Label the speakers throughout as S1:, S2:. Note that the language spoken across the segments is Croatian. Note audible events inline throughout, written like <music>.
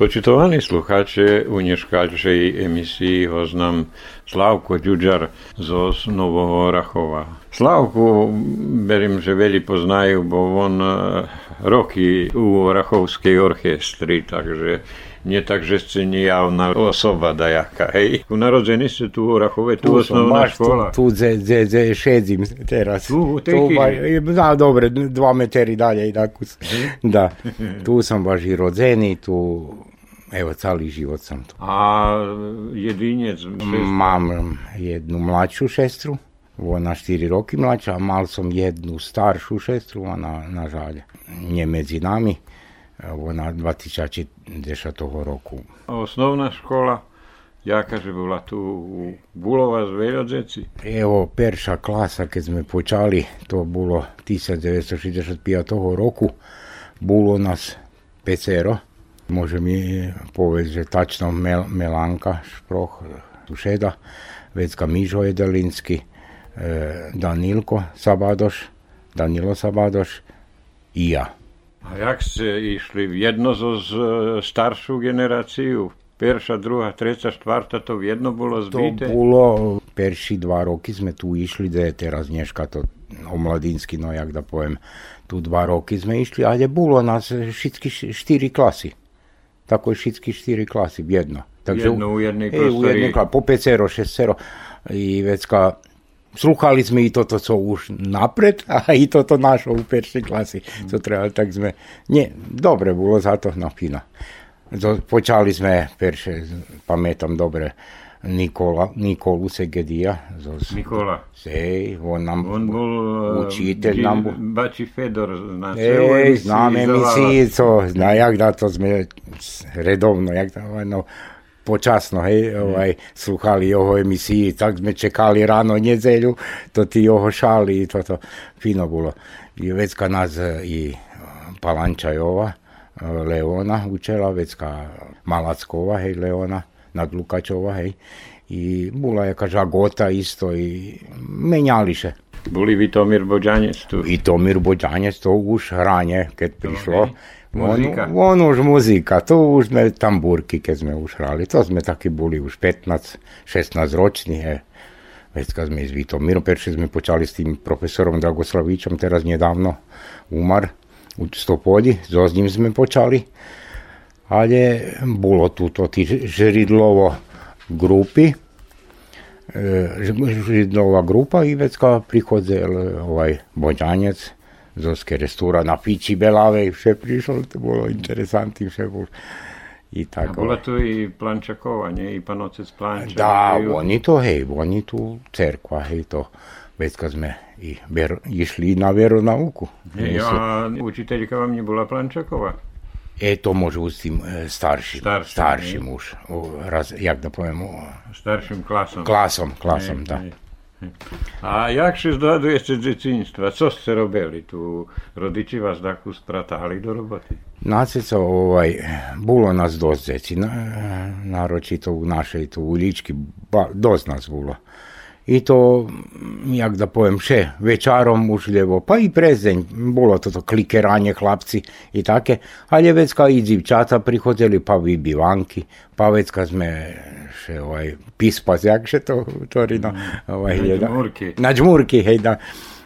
S1: Počitovaní sluchače, u neškalšej emisii ho znam Slavko Ďuďar zo Nového Rachova. Slavku, berím, že veľi poznajú, bo on e, roky u Rachovskej orchestry, takže nie tak, že ste nejavná osoba dajaká, hej. Narodzení ste tu u Rachove, tu, tu osnovná škola.
S2: Tu, tu, tu šedim teraz.
S1: Tu, u tej
S2: tu, ba, da, dobre, dva meteri dalje, tako. Da, tu sam baš i rodzeni, tu Evo, cali život sam tu.
S1: A jedinec?
S2: Mam jednu mlađu šestru, ona štiri roki mlađa, a mal sam jednu staršu šestru, ona na žalje. Nje medzi nami, ona 2010 roku.
S1: Osnovna škola? Jaka že bola tu u Bulova z Veljodzeci?
S2: Evo, perša klasa, keď sme počali, to bolo 1965 roku, bolo nas pecero, Može mi povedať, že tačno Mel, Melanka Šproch, Tušeda, Vecka Mižo Jedelinsky, e, Danilko Sabadoš, Danilo Sabadoš i ja.
S1: A jak ste išli v jedno zo z staršiu generáciu? Perša, druhá, treća, štvrtá, to v jedno bolo zbité?
S2: To bolo, perši dva roky sme tu išli, da je teraz dneška to omladinsky, no jak da poviem, tu dva roky sme išli, ale bolo nás všetky štyri klasy tako je šitski štiri klasi, jedno.
S1: Takže, jedno u jednej
S2: e, u jednej klasi, po pecero, šestero. I vecka, sluchali sme i toto, co už napred, <laughs> a i toto našo u peršej klasi, co trebali, tak sme, nie, dobre bolo za to napina. Počali sme perše, pamätam dobre, Nikola, Nikolu Segedija.
S1: Nikola.
S2: Sej, on nam
S1: on bol
S2: učitelj nam bol.
S1: Bači Fedor, zna
S2: Ej, znam emisijico, zna jak da to sme redovno, jak da ono, počasno, hej, ovaj, sluhali jeho emisiji, tak sme čekali rano nedzelju, to ti jeho šali i to, to fino bilo. I vecka nas i Palančajova, Leona učela, vecka Malackova, hej, Leona, nad Lukačova, hej. I bola jaká žagota isto i menjali se.
S1: Boli Vitomir Bođanec tu?
S2: Vitomir Bođanec, to už hranje, keď prišlo.
S1: Muzika?
S2: On, on už muzika, to už sme tamburky, keď sme už hrali. To sme takí boli už 15-16 roční, he. Već kad sme s Vitomirom, perši sme počali s tým profesorom Dragoslavičom, teraz nedávno umar u Stopolji, so s ním sme počali ali bolo tu to ti Žridlovo grupi, Žridlova grupa i vecka prihodzel ovaj Bođanec, Zoske restura na pići belave i vše prišlo, to bolo interesantno vše bolo. I tako.
S1: A tu i Plančakova, nie? I panocec Plančak.
S2: Da, oni to, hej, oni tu cerkva, hej, to. Već kad sme i ver, išli na veronauku.
S1: Hej, a učiteljka vam nie bola Plančakova?
S2: E, to može uzeti starši,
S1: starši,
S2: starši muž, raz, jak da povemo...
S1: Staršim klasom.
S2: Klasom, klasom,
S1: ne,
S2: da.
S1: Ne. A jak še zdradujete z djecinjstva? Co ste robili tu? Rodiči vas tako spratali do roboty?
S2: Naceca, ovaj, bilo nas dost djeci, na, naročito u našej tu u Lički, ba, dost nas bilo. I to, jak da povem, še večarom ušljevo, pa i prezenj, bolo to to klikeranje hlapci i take, ali već kao i dzivčata prihodili, pa vi bivanki, pa već kad sme še ovaj, pispas, jak še to torino, ovaj,
S1: Na džmurki.
S2: Na džmurki, hej da,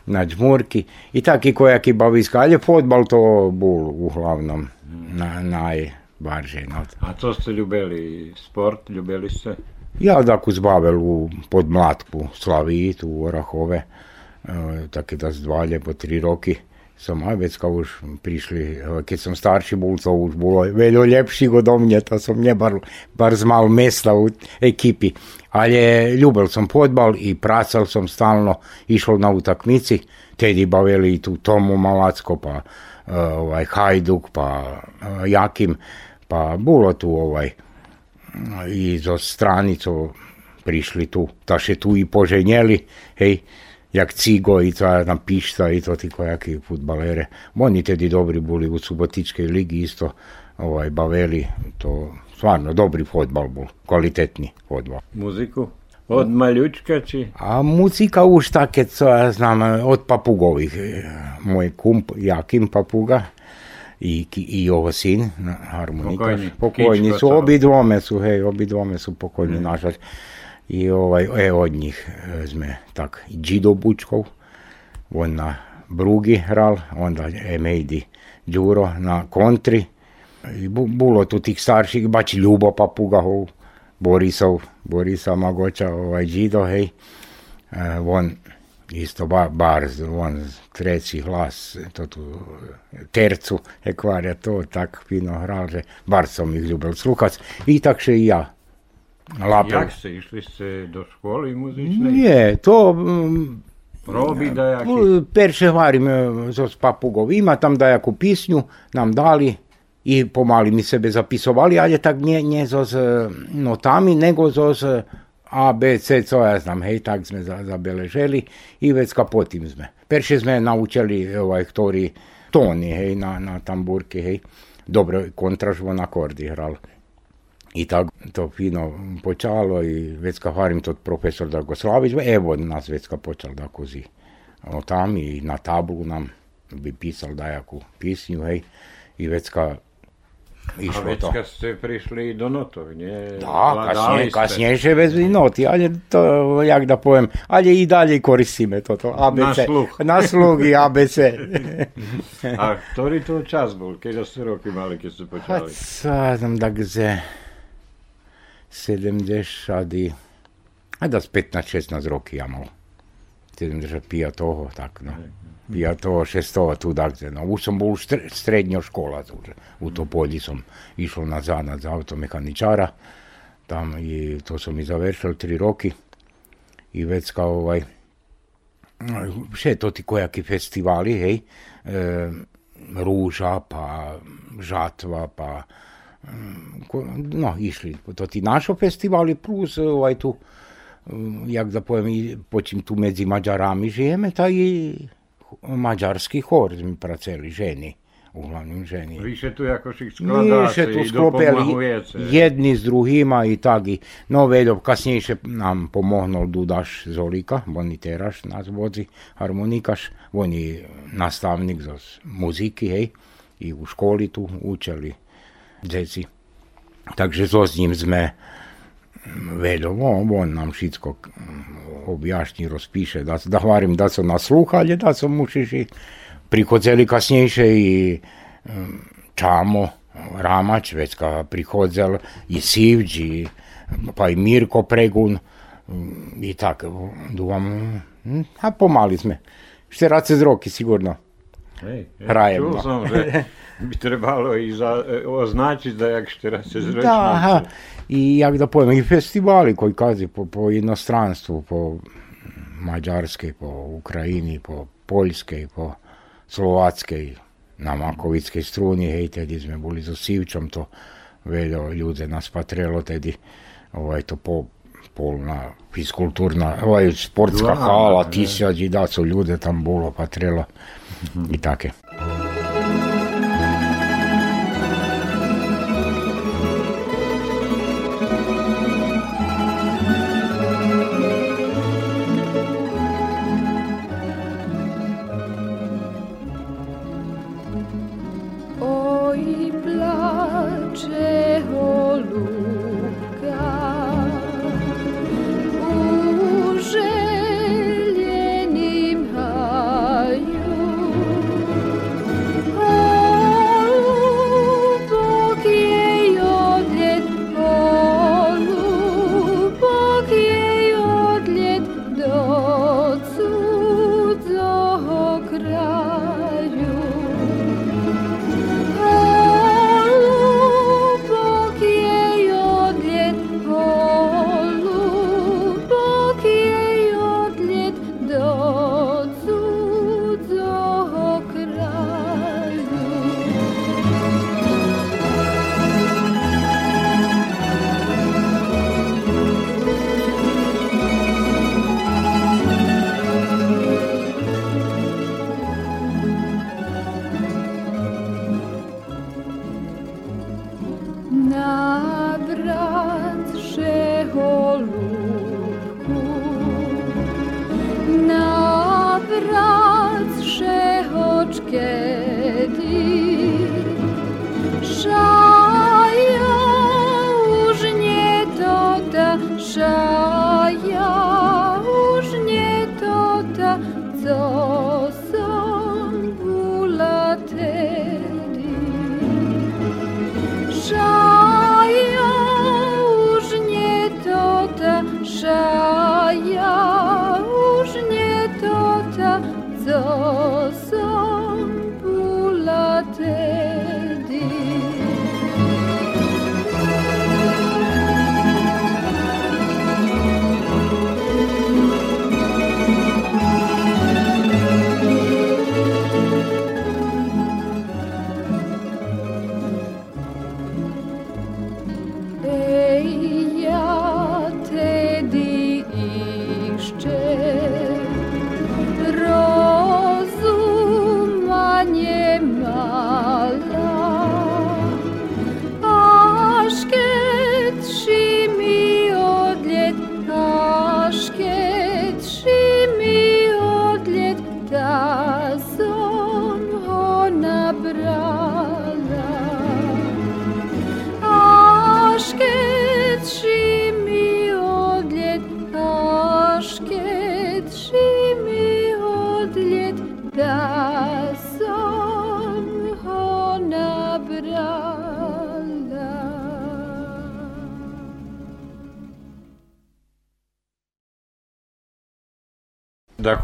S2: na džmurki. I taki kojaki baviska, ali fotbal to bol uglavnom na, najbarže. No.
S1: A co ste ljubili? Sport? Ljubili ste?
S2: Ja tako zbavil u podmlatku Slaviji, tu u Orahove, e, tako da zdvalje po tri roki. Som aj vec, kao už prišli, keď som starší bol, to už bolo veľa lepší do mne, to som nebar bar zmal mesta u ekipi. Ale ljubel som fotbal i pracal som stalno, išlo na utakmici, tedi bavili tu Tomu Malacko, pa ovaj Hajduk, pa Jakim, pa bolo tu ovaj i zo stranico prišli tu, da še tu i poženjeli, hej, jak Cigo i to tam Pišta i to ti kojaki futbalere. Oni tedi dobri bili u Subotičkoj ligi isto ovaj, baveli, to stvarno dobri fotbal bol, kvalitetni fotbal.
S1: Muziku? Od maljučka či?
S2: A muzika už také, co ja znam, od papugovih. Moj kump Jakim Papuga i, i ovo sin, harmonikaš.
S1: Pokojni.
S2: Pokojni su, obi dvome su, hej, obi dvome su pokojni, nažalost. I ovaj, e, od njih e, sme tak, Đido Bučkov, on na Brugi hral, onda Emejdi Đuro na kontri. I bu, bilo tu tih starših, bač Ljubo Papugahov, Borisov, Borisa Magoča, ovaj Đido, hej. E, on isto ba, bar, on treći glas, to tu tercu je to, tak fino hraže, bar sam ih ljubil slukac i tak še i ja. Lapel.
S1: Jak ste, išli ste do škole muzične?
S2: Nije, to... Mm, um,
S1: Probi da jaki?
S2: me e, s papugov, ima tam da jaku pisnju nam dali, i pomali mi sebe zapisovali, ali je tak nije, nije zos e, notami, nego zos e, A, B, C, co ja znam, hej, tak sme za, zabeleželi i već ka potim sme. Perše sme naučili ovaj, ktorý toni, hej, na, na tamburki, hej. Dobro, kontražvo na akordi hral. I tak to fino počalo i već ka harim tot profesor Dragoslavić, evo nas već ka počal da kozi o tam i na tablu nam bi pisal dajaku pisnju, hej, i već Išlo
S1: a
S2: to.
S1: ste prišli do notov, nie? No,
S2: Dá,
S1: kasne,
S2: kasnejšie vezli noty, ale to, jak da poviem, ale i ďalej koristíme toto ABC.
S1: Na sluch.
S2: Na sluchy ABC.
S1: a ktorý to čas bol? Keď ste roky mali, keď ste počali?
S2: A tam takže 70 adi, a da 15-16 roky ja mal. 75 toho, tak no. Ne. Ja to šestova tu dakle, no, už sam bol u srednjo škola, tu, u Topolji sam išao na zanat za automehaničara, tam i to sam i završil tri roki. I već kao ovaj, še to ti kojaki festivali, hej, e, Ruža, pa Žatva, pa mm, no, išli, to ti našo festivali plus ovaj tu, mm, jak da povem, i počim tu medzi Mađarami žijeme, ta i maďarský chór sme pracovali, ženy uhlavním ženy.
S1: Vy sa tu ako
S2: si
S1: skladáci,
S2: tu sklopili jedni s druhýma i tak. No vedo, kasnejšie nám pomohnol Dudaš Zolika, oni teraz nás vodzi, harmonikaš, oni nastavník z muziky, hej, i u školy tu učili deci. Takže so s ním sme vedo, on, nam šitsko objašnji, rozpiše, da, da hvarim da su nas sluhali, da su mušiši prihodzeli kasnije i um, Čamo, Ramač, već ka prihodzel i Sivđi, pa i Mirko Pregun i tak, duvam, a pomali sme. 40 roki sigurno.
S1: Hej, hej, Čul
S2: no.
S1: som, že <laughs> by trebalo i za, e, označiť za jak 40
S2: Da, aha. I jak da povem, i festivali koji kazi po, po inostranstvu, po Mađarske, po Ukrajini, po Poljske, po Slovatske, na Makovickej struni, hej, tedi sme boli so Sivčom, to vedo ljude nas patrelo, tedi ovaj, to po polna fiskulturna, ovaj, sportska
S1: Da,
S2: hala,
S1: da.
S2: tisađi, da su ljude tam bolo patrelo i take.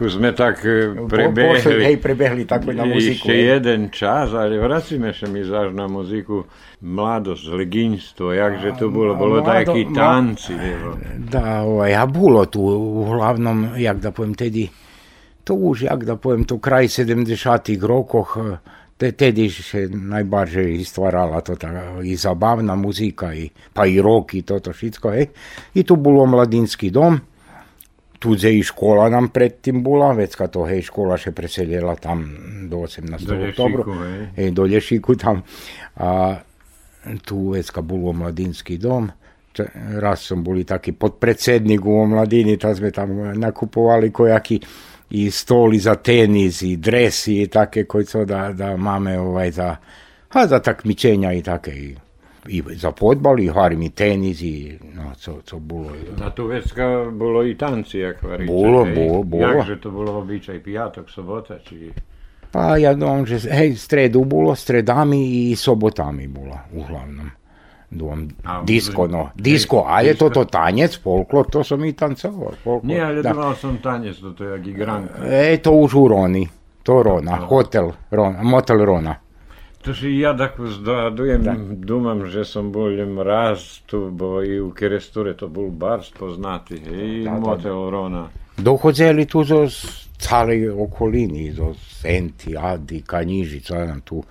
S1: Ako sme tak e,
S2: Po-
S1: prebehli
S2: hej, prebehli tako na muziku.
S1: ešte
S2: hej.
S1: jeden čas, ale vracíme sa mi zaž na muziku mladosť, leginstvo, jakže to bolo, bolo takí tanci.
S2: Da, ovaj, a bilo tu uglavnom, jak da povem, tedi, to už, jak da povem, to kraj 70-ih rokoh, te, tedi še najbarže istvarala to ta, i zabavna muzika, i, pa i rock i toto šitsko, hej. I tu bilo mladinski dom, tu je i škola nam predtim bila, već kad to hej škola še preseljela tam do 18.
S1: Do
S2: oktobra.
S1: Hej,
S2: do Lješiku tam. A tu već kad bilo mladinski dom, raz sam boli taki podpredsednik u omladini, tad sme tam nakupovali kojaki i stoli za tenis i dresi i take koji co da, da mame ovaj za, a za takmičenja i take i, i za fotbal, i harmi tenis, i no, co, co bolo.
S1: Na tu vecka bolo i tanci, jak varíte.
S2: Bolo, bolo, bolo.
S1: Jakže to bolo običaj, piatok, sobota, či...
S2: Pa ja dom, že hej, stredu bolo, stredami i sobotami bola, uglavnom. Dom,
S1: a,
S2: disko, no, disko, a je to to tanec, folklor, to som i tancoval. Folklor,
S1: Nie, ale
S2: da.
S1: sam tanec, to, je jak igranka.
S2: E, to už u Roni, to Rona, no, no. hotel Rona, motel Rona.
S1: To si ja dakle, tako zdradujem, da. dumam, že sam boljem rastu, bo i u Keresture to bol bar spoznati, i
S2: da,
S1: motel da. Rona.
S2: Dohodzeli tu zo cale okolini, do Senti, Adi, Kanjižica, nam tu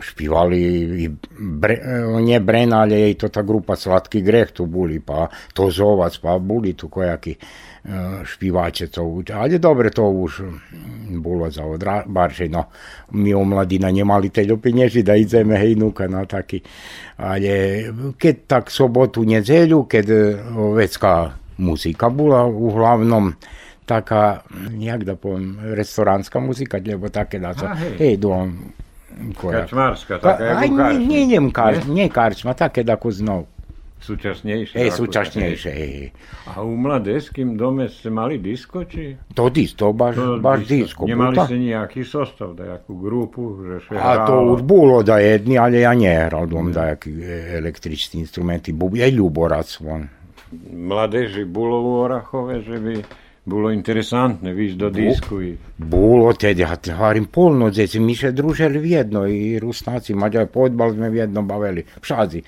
S2: špivali i bre, e, nje Brenalje i to ta grupa Slatki greh tu buli, pa Tozovac, pa buli tu kojaki špivačicou, ali dobre, to už mm, bolo za odrabaršeno. Mi omladina nemali teďo penježi da idzeme hej nuka no, na taki. Ali kad tak sobotu, nedjelju, kad e, vecka muzika bila uglavnom, taka, jak da povem, restoranska muzika, lebo take da
S1: so, hej,
S2: dom.
S1: Kačmarska, taka je
S2: Aj, ne, ne, karč, ne karčma, take da ko.
S1: Súčasnejšie.
S2: Hej, súčasnejšie. Hej. hej.
S1: A u mladeským dome ste mali disko, či?
S2: To disk, to baš,
S1: to
S2: baš disko.
S1: disko.
S2: Nemali
S1: ste nejaký sostav, nejakú grupu, že še
S2: A to už bolo da jedni, ale ja nie hral dom da e, električni instrumenti. Je Ljuborac on.
S1: Mladeži bolo u Orahove, že bi bolo interesantno viš do disku i...
S2: Bolo te, ja harim polno, mi še družili vjedno i Rusnaci, Mađari, podbal sme vjedno bavili, šazi.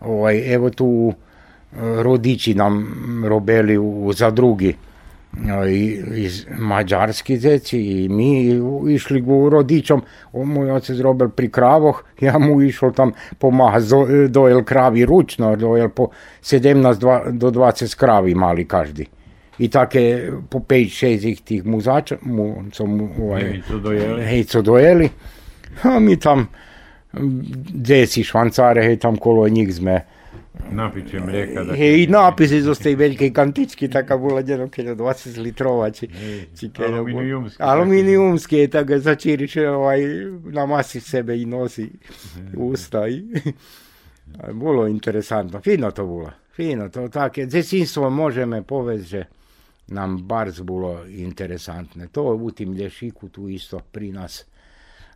S2: Ovaj, evo tu e, rodiči nam robeli u zadrugi e, iz mađarski zeci i mi išli go rodičom, on mu je zrobil pri kravoh, <laughs> ja mu išel tam pomagati, e, dojel kravi ručno, dojel po 17 do 20 kravi mali každi. I tako je po 5-6 tih muzača, mu, so mu, ovaj,
S1: hej, so dojeli.
S2: A mi tam djeci švancare, hej, tam kolo njih sme.
S1: napiće mlijeka. Da
S2: Hej, i napisi zo tej veľkej kantičky, taká bola jedno keľo 20 litrova, či, či keľo bol-
S1: aluminijumski.
S2: Aluminijumski je tak začíriš, ovaj, namasi sebe i nosi usta. I, a bolo interesantno, fino to bolo, fino to také. Djecinstvo možeme povesti, že nam bardzo bilo interesantne. To u tim lješiku tu isto pri nas.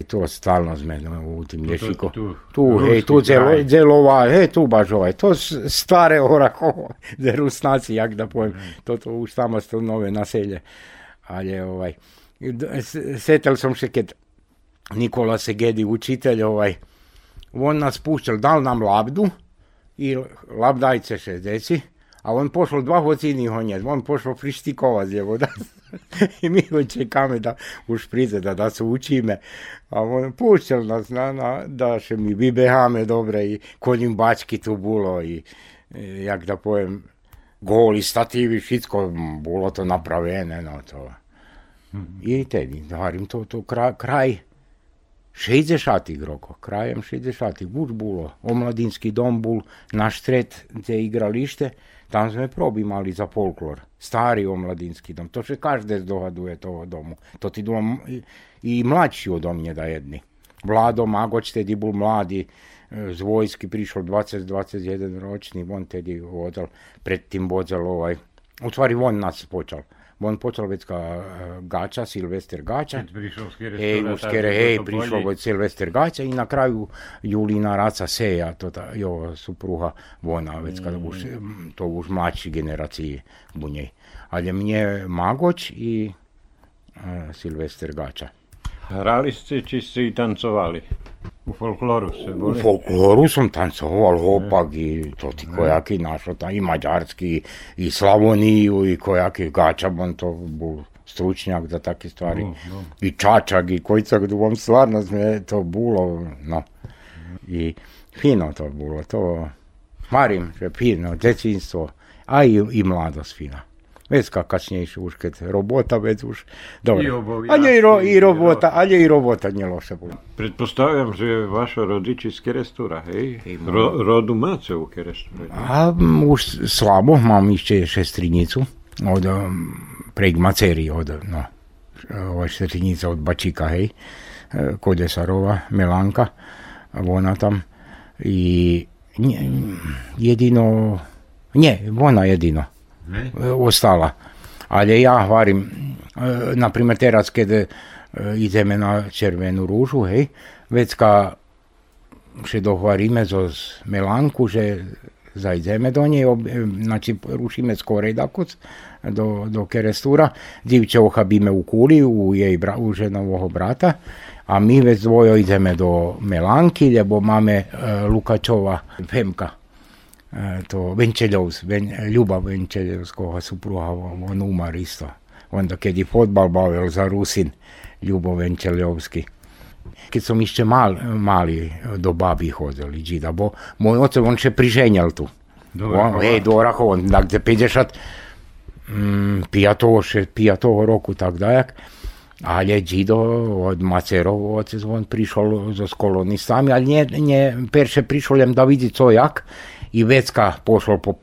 S2: I to stalno sme no, u tim lješiku.
S1: tu,
S2: tu, hej, tu celo,
S1: kraj.
S2: delova, hej, tu baš ovaj, to stare <laughs> de Rusnaci, jak da pojem, to to už tamo sto nove naselje. Ali ovaj, setel sam še kad Nikola Segedi, učitelj, ovaj, on nas pušćal, dal nam labdu i labdajce 60, a on pošao dva hodini honjet, on pošao prištikovat ljevo, da. <laughs> I čekame da už prize, da, da se učime. A on pušćal nas, na, na, da še mi vybehame dobre i koljim bački tu bilo i, i jak da pojem, goli stativi, všetko bolo to napravené, no to. I tedy, hovorím, to, to kraj, kraj 60 rokov, krajem 60 už bolo. Omladinský dom bol na štred, kde igralište, tam sme probímali za folklor. Starý omladinský dom, to še každé zdohaduje toho domu. To ti dom i, mladší odo mne da jedni. Vlado Magoč tedy bol mladý, e, z vojsky prišiel 20-21 ročný, on tedy hodal, predtým vodzel ovaj, u stvari on nas počal. On počal već ka e, Gača, Silvester Gača.
S1: Tak
S2: už kere, hej,
S1: to
S2: prišlo Silvester Gaća i na kraju Julina Raca Seja, to ta, jo, supruha Vona, već kada už,
S1: Mm.
S2: to už mlađi generaciji bu njej. Ali mnje Magoć i e, Silvester Gača.
S1: Hrali ste, či ste i tancovali? U folkloru ste
S2: U
S1: boli?
S2: folkloru sam tancoval hopak i to ti kojaki našo, i mađarski, i Slavoniju, i kojaki Gača, on to bol stručnjak za takve stvari. I Čačak, i Kojcak, on stvarno sme to bilo, no. I fino to bilo, to marim, že fino, decinstvo, a i, i mladost fina. Vecka kasnejšiu už, keď robota vec už. Dobre. A nej, ro, i robota, a nej robota neloše bolo.
S1: Predpostavljam, že je vaša rodič iz Kerestura, hej?
S2: No.
S1: Ro, rodu mace u Kerestura.
S2: A mm, už slabo, mam išće šestrinicu od um, od, no, ova šestrinica od Bačika, hej? E, Kodesarova, Melanka, ona tam. I nje, mm, jedino, ne, ona jedino ostala. Ali ja varim, e, na primjer teraz kad e, ideme na červenu ružu, hej, već ka še dohvaríme zo z Melanku, že zajdeme do nej, ob, e, znači rušíme skorej dakuc do, do Kerestura, divče ochabíme u kuli, u jej bra, u ženovoho brata, a mi već dvojo ideme do Melanki, lebo máme e, Lukačova Femka, Eh, to Vencseljovsz, Ven, Ljuba Vencseljovszka, a szupruha van umarista. Onda kad fotbal bavio za Rusin, Ljubo Venčeljovski. Kad sam išće mal, mali do babi hodili džida, bo moj oce on še priženjal tu.
S1: Dobar,
S2: on, hej, dora on, dakle, 50, mm, roku, tak dajak. Ale džido od Macerov otec on prišol za skolonistami, ali nje, nje perše prišoljem da vidi co jak. I vecka pošol po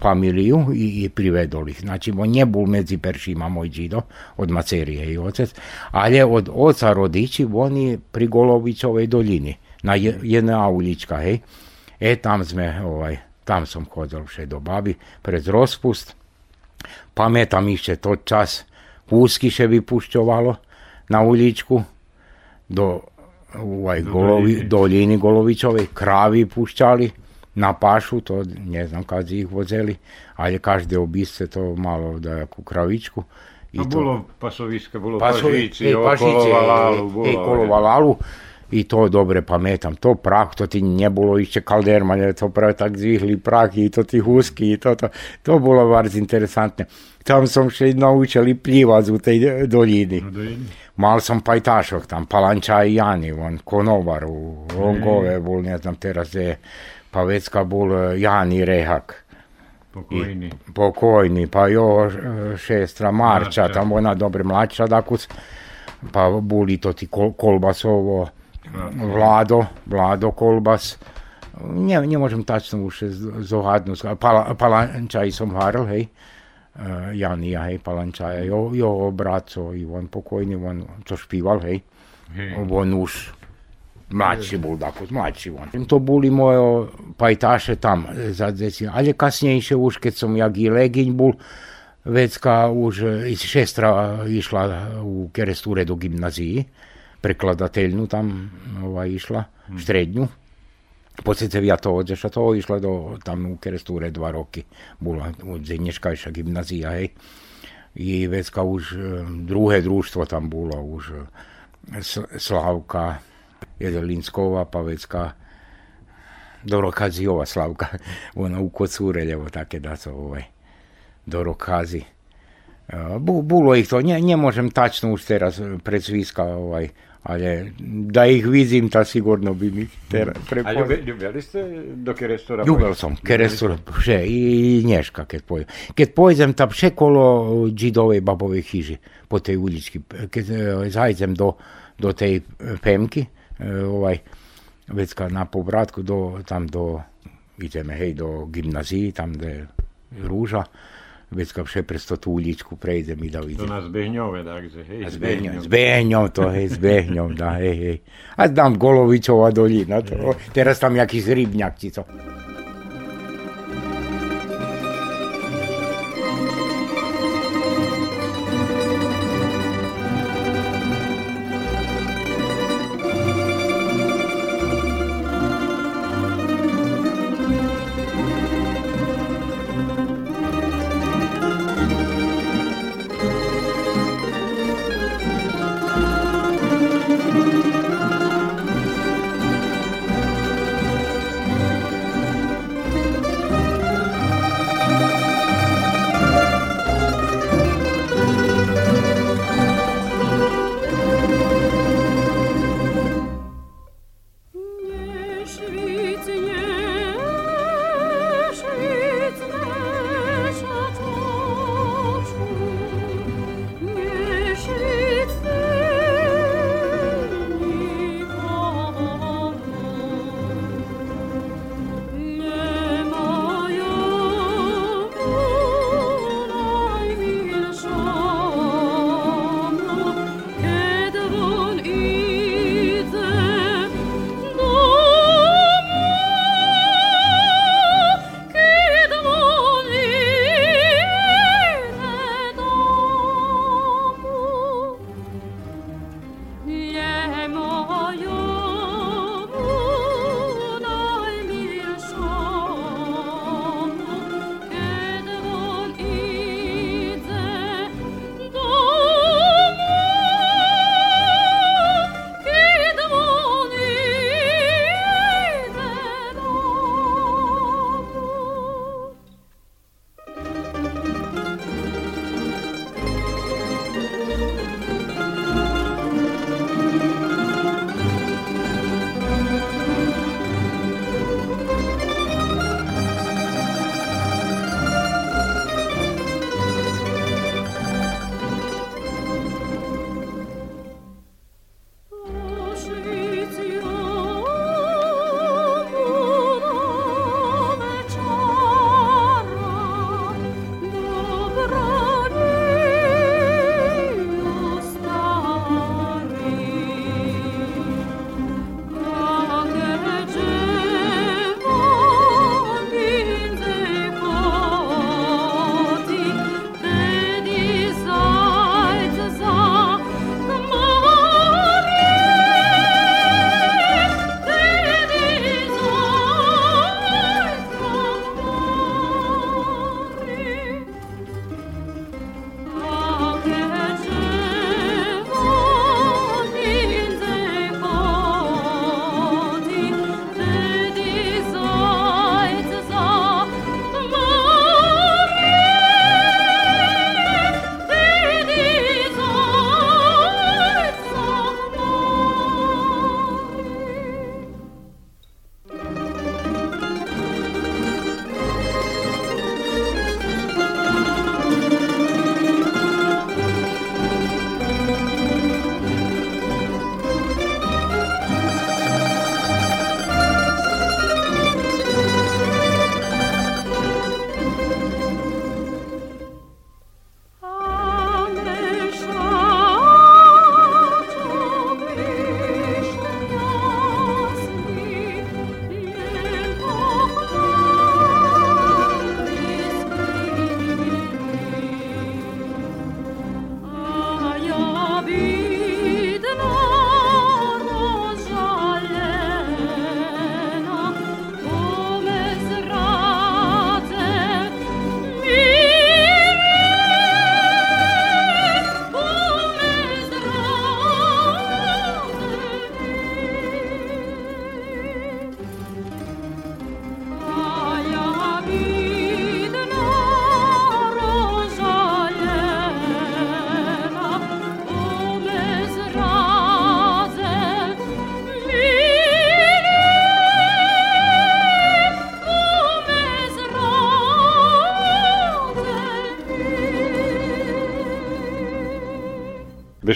S2: familiju i, i privedol ih. Znači, on nje bol medzi peršima moj džido, od Macerije i otec, ali od oca rodiči, oni pri Golovićovoj doljini, na je- jedna ulička, hej. E, tam sme, ovaj, tam som chodil še do babi, pred rozpust. Pamätam ešte to čas, úzky še vypušťovalo na uličku do, ovaj, golovi,
S1: Doljiny.
S2: doliny Golovičovej, krávy pušťali na pašu, to ne znam kad ih vozeli, ali každé obisce to malo dajakú kravičku. I
S1: A
S2: to-
S1: bolo pasoviska, bolo
S2: Pasovi-
S1: pažici,
S2: ej,
S1: okolo
S2: Pašice,
S1: Valalu, bolo.
S2: ej, kolo Valalu. I to dobre pamätam. To prach, to ti nebolo ešte kaldermane, to práve tak zvihli prachy, to ti husky, to, to, to bolo bardzo interesantné. Tam som še naučili plívať u tej
S1: dojini.
S2: Mal som pajtašok tam, Palanča i Jani, on konobar u Longove, bol, ne znam teraz je, pa vecka bol eh, Jani Rehak
S1: Pokojni.
S2: pokojni, pa jo e, šestra Marča,
S1: Marča.
S2: tam ona dobre mlača dakuc, pa boli to ti kol, Kolbasovo, Vlado, Vlado Kolbas, ne, ne možem tačno už zohadno, Pala, Palančaj som haril, hej, e, Janija, hej, Palančaja, jo, jo braco, i on pokojni, on to špival, hej,
S1: Hej.
S2: on už mladší bol dakut, mladší on. To boli moje pajtaše tam za deci, ale kasnejšie už, keď som jak i legiň bol, Vecka už iz šestra išla u Keresture do gimnaziji, prekladateljnu tam ovaj, išla, hmm. štrednju. Poslije se ja to odzeša to, išla do tam u Keresture dva roki, bola Zenješkajša gimnazija, hej. I Vecka už druhé društvo tam bolo, už Slavka Jezelinskova, pa Vecka Dorokazijova Slavka, <laughs> ona u Kocureljevo, také da su ovaj, Dorokazi. Bilo ih to, ne, ne možem tačno už teraz predsviska, ovaj, ali da ih vidim, ta sigurno bi mi teraz
S1: prepoznal. A ljubili ste do Kerestora?
S2: Ljubel som, Kerestora, še, i, i Nješka, kad pojem. Kad pojem tam še kolo džidove babove hiži, po tej ulički, kad zajdem do, do tej Pemki, ovaj, već kad na povratku do, tam do, ideme, hej, do gimnaziji, tam da je Ruža, već kad še prez to tu uličku prejdem i da vidim.
S1: To na Zbehnjove, takže, hej,
S2: Zbehnjom. Zbehnjom, to, hej, Zbehnjom, da, hej, hej. A znam Golovićova dolina, to, teraz tam jakiś rybnjak ci co.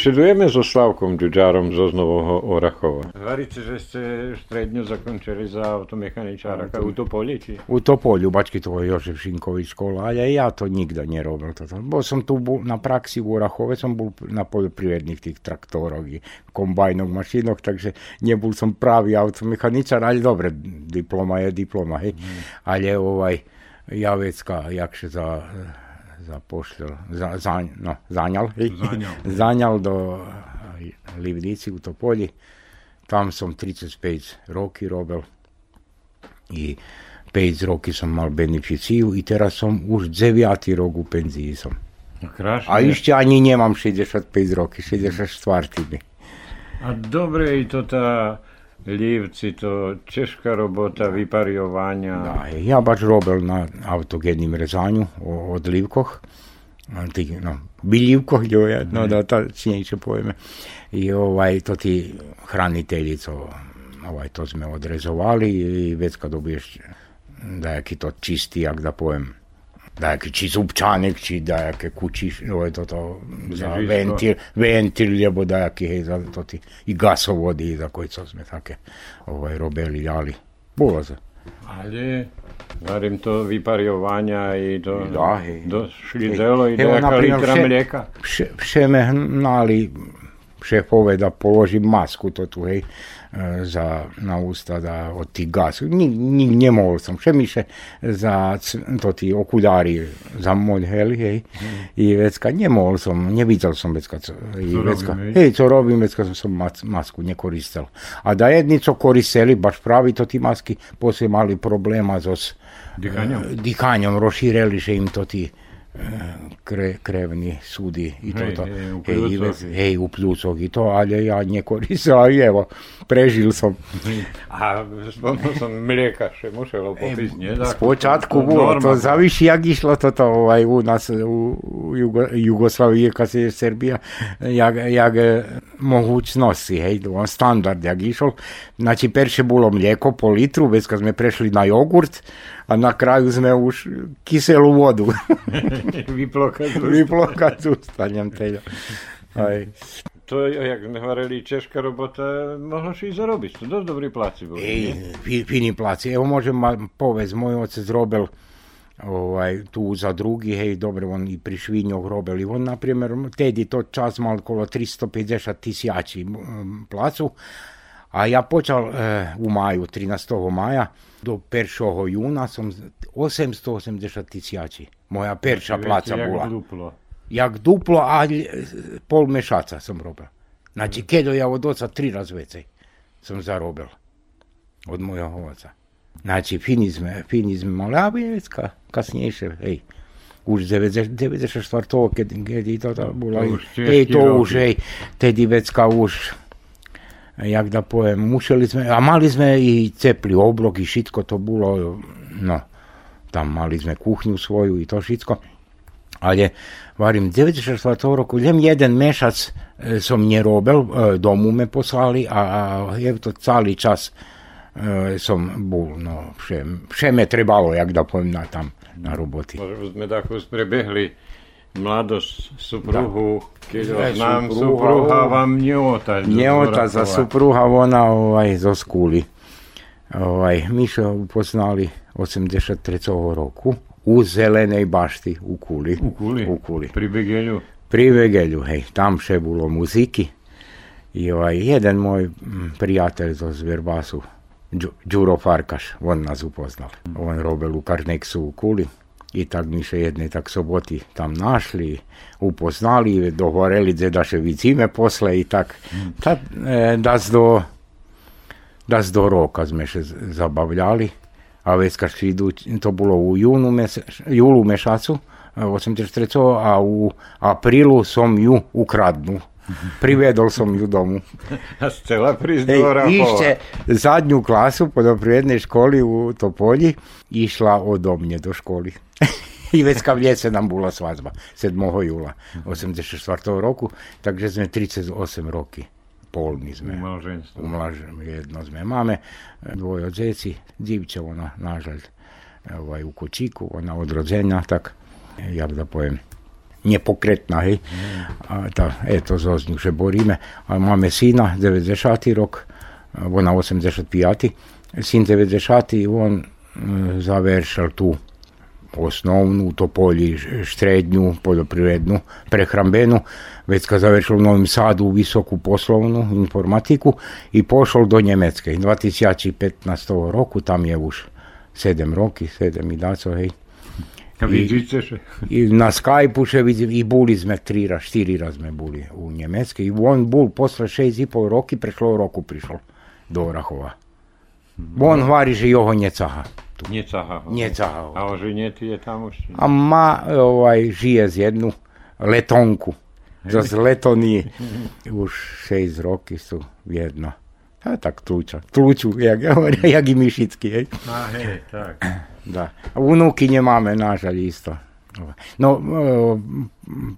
S1: Sąsiadujemy z Osławką Dziudziarą z Oznowego Orachowa. Говорите, żeście średnio zakończyli za automechaniczara u Topoli, czy?
S2: U Topoli, u baćki toho Jožef Šinković škola, ale ja to nigdy nie robił. Bo sam tu bol, na praxi u Orachove, sam był na poljoprivrednych tych traktorach i kombajnach, maszynach, także nie był sam prawy automechaniczar, ale dobre, diploma je diploma, hej. Mm. Ale ovaj, ja već, jak się za... zapošljal, za, za, no, zanjal, <laughs>
S1: Zanjal.
S2: zanjal do Livnici u Topolji. Tam som 35 roki robil i 5 roki som mal beneficiju i teraz som už 9 rok u penziji
S1: Krásne.
S2: A ešte ani nemám 65 roky, 64 mi.
S1: A dobre i to tá Livci, to češka robota vypariovania.
S2: Da, ja baš robil na autogenim rezanju od livkoh, ti, no, biljivkoh, jo je, no da tačnejše pojme. I ovaj, to ti hraniteljico, ovaj, to sme odrezovali i već kad dobiješ dajaki to čisti, jak da pojem, nejaký či zubčánek, či nejaké kuči, no je toto za ventil, ventil, lebo nejaký, hej, za to ty, i gasovody, za koje co sme také ovaj, robili, dali. Bolo to.
S1: Ale Varím to vyparjovanja i do,
S2: da, hej.
S1: do šlidelo i do
S2: jaka
S1: litra
S2: vše,
S1: mlijeka.
S2: Vše, vše me hnali šefove da položim masku to tu, hej. Za, na usta da od tih gas. Mohol som. Vše miše za to ti okuljari za môj heli, hej. I vecka, nemohol som, nevidel som vecka, co, i
S1: Co
S2: vecka,
S1: robím, hej?
S2: hej, co robím, vecka som som mas, masku nekoristel. A da jedni co koristeli, baš pravi to ti maski, poslije mali problema so s
S1: Dýchaním?
S2: e, dýchaním, rozšírili, že im to ti kre, krevni sudi i
S1: Hej,
S2: toto.
S1: hej, u
S2: Hej, u pľúcoch i to, ale ja nekoristil, a evo, prežil som. <laughs>
S1: A spomenul som mlieka, že muselo popísť, nie?
S2: Z počátku bolo to zavyši, jak išlo toto ovaj, u nás u, Jugo, Jugoslavije, kad se je Srbija, jak, jak e, mogućnosti, hej, on standard jak išol. Znači, perše bilo mlijeko po litru, već kad sme prešli na jogurt, a na kraju sme už kiselu vodu. Z ústanem teda. Aj.
S1: To, jak sme hovorili, česká robota, mohlo si i zarobiť. To dosť dobrý pláci boli.
S2: Ej, fi- fini placi. Evo možem povez, moj otec robil ovaj, tu za drugi, hej, dobro, on i pri Švinjoh robili. On, na primjer, tedi to čas mal okolo 350 tisjači placu, a ja počal eh, u maju, 13. maja, do 1. juna som z- 880 tisjači. Moja perša
S1: Viete,
S2: placa
S1: jak
S2: bola.
S1: duplo.
S2: Jak duplo, a pol mešaca sam robil. Znači, kedo ja od oca tri raz vecej sam zarobil. Od mojega oca. Znači, fini sme, fini sme mali, a već ka, kasnijše, hej. Už 90, 94. kad, je to,
S1: už
S2: hej,
S1: teški
S2: to už, hej, tedi već ka už, jak da pojem, mušeli sme, a mali sme i cepli oblok i šitko to bilo, no, tam mali sme kuhnju svoju i to šitko. Ali, varim, 94. roku, len jeden mešac e, som nie robil, e, domu me poslali, a, a je to cali čas e, som bol, no, vše, vše me trebalo, jak da poviem, na, tam, na roboti.
S1: Možno sme tako sprebehli mladosť supruhu,
S2: Ne,
S1: ho znám,
S2: supruha,
S1: supruha
S2: o.
S1: vám neota.
S2: Njota za supruha, ona ovaj, zo skuli. Ovaj, mi šo upoznali 83. roku u Zelenej bašti u Kuli.
S1: U Kuli?
S2: U Kuli.
S1: Pri Begelju.
S2: Pri Vegelju, hej, tam še bilo muziki. I ovaj, jedan moj prijatelj zo Zverbasu, Đu- Đuro Farkaš, on nas upoznal. On robil u Karneksu u Kuli. I tak mi še jedne tak soboti tam našli, upoznali, dogovorili da da še vicime posle i tak. Tad, e, da s do, da s do roka sme še zabavljali, a već idu, to bilo u junu mese, julu mešacu, e, 83. a u aprilu som ju ukradnu. Privedol som ju domu. <laughs>
S1: A
S2: Ej,
S1: do Orachova.
S2: išće zadnju klasu poljoprivredne školi u Topolji, išla odo mnje do školi. <laughs> I već kad ljece nam bila svadba, 7. jula 84. roku, takže sme 38 roki, polni
S1: U
S2: sme.
S1: malženstvu.
S2: Umlažem jedno sme mame, dvoje od zeci, dzivče ona, nažalj, ovaj, u kočiku, ona od rođenja, tak, jak da pojem, nepokretná, hej. A tá, eto, zo že boríme. A máme syna, 90. rok, ona 85. Syn 90. on e, završil tu osnovnu, to polje štrednju, poljoprivrednu, prehrambenu, već završil u Novim Sadu u visoku informatiku i pošao do Njemecke. 2015. roku, tam je už sedem roki, sedem i daco, hej.
S1: I,
S2: I na Skype še vidim, i buli sme tri, raz, štiri raz sme buli u Njemecke. I on bul posle šest i pol roki, prešlo roku prišel do Orahova. On vari že joho njecaha.
S1: Njecaha.
S2: Njecaha.
S1: A oženjeti je tamo što?
S2: A ma ovaj, žije z jednu letonku. Za z letonije. <laughs> Už šest roki su jedno. A tak tluča. Tluču, jak, <laughs> jak i mišicki. Hej.
S1: A hej, tak.
S2: Da. Unukinje mame, nažalj, isto. No, e,